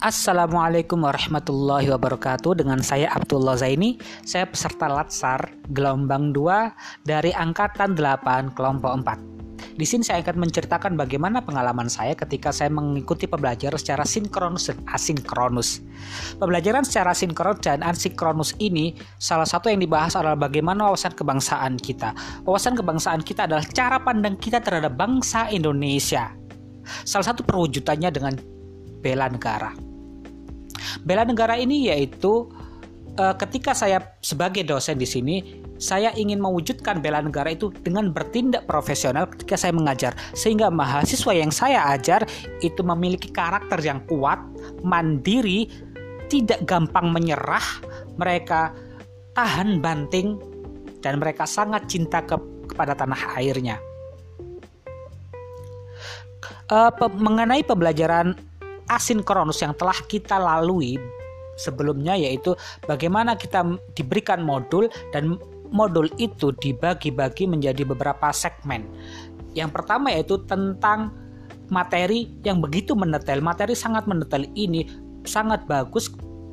Assalamualaikum warahmatullahi wabarakatuh Dengan saya Abdullah Zaini Saya peserta Latsar Gelombang 2 Dari Angkatan 8 Kelompok 4 Di sini saya akan menceritakan bagaimana pengalaman saya ketika saya mengikuti pembelajaran secara sinkronus dan asinkronus. Pembelajaran secara sinkronus dan asinkronus ini salah satu yang dibahas adalah bagaimana wawasan kebangsaan kita. Wawasan kebangsaan kita adalah cara pandang kita terhadap bangsa Indonesia. Salah satu perwujudannya dengan bela negara. Bela negara ini yaitu uh, ketika saya sebagai dosen di sini saya ingin mewujudkan bela negara itu dengan bertindak profesional ketika saya mengajar sehingga mahasiswa yang saya ajar itu memiliki karakter yang kuat, mandiri, tidak gampang menyerah, mereka tahan banting dan mereka sangat cinta ke, kepada tanah airnya. Uh, pe mengenai pembelajaran asinkronus yang telah kita lalui sebelumnya yaitu bagaimana kita diberikan modul dan modul itu dibagi-bagi menjadi beberapa segmen. Yang pertama yaitu tentang materi yang begitu mendetail. Materi sangat mendetail ini sangat bagus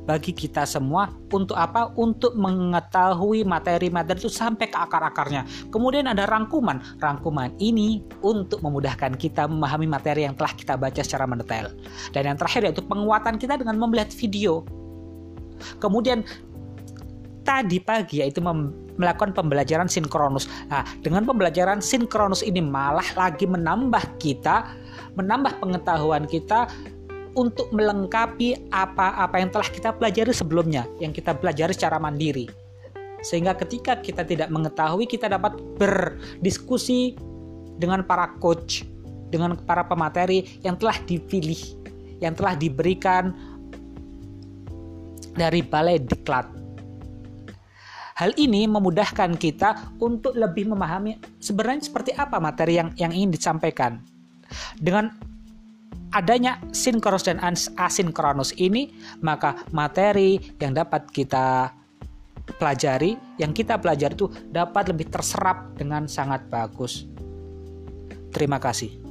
bagi kita semua untuk apa? Untuk mengetahui materi-materi itu sampai ke akar-akarnya. Kemudian ada rangkuman. Rangkuman ini untuk memudahkan kita memahami materi yang telah kita baca secara mendetail. Dan yang terakhir yaitu penguatan kita dengan melihat video. Kemudian tadi pagi yaitu melakukan pembelajaran sinkronus. Nah, dengan pembelajaran sinkronus ini malah lagi menambah kita, menambah pengetahuan kita untuk melengkapi apa-apa yang telah kita pelajari sebelumnya, yang kita pelajari secara mandiri. Sehingga ketika kita tidak mengetahui, kita dapat berdiskusi dengan para coach, dengan para pemateri yang telah dipilih, yang telah diberikan dari balai diklat. Hal ini memudahkan kita untuk lebih memahami sebenarnya seperti apa materi yang yang ingin disampaikan. Dengan adanya sinkronus dan asinkronus ini, maka materi yang dapat kita pelajari, yang kita pelajari itu dapat lebih terserap dengan sangat bagus. Terima kasih.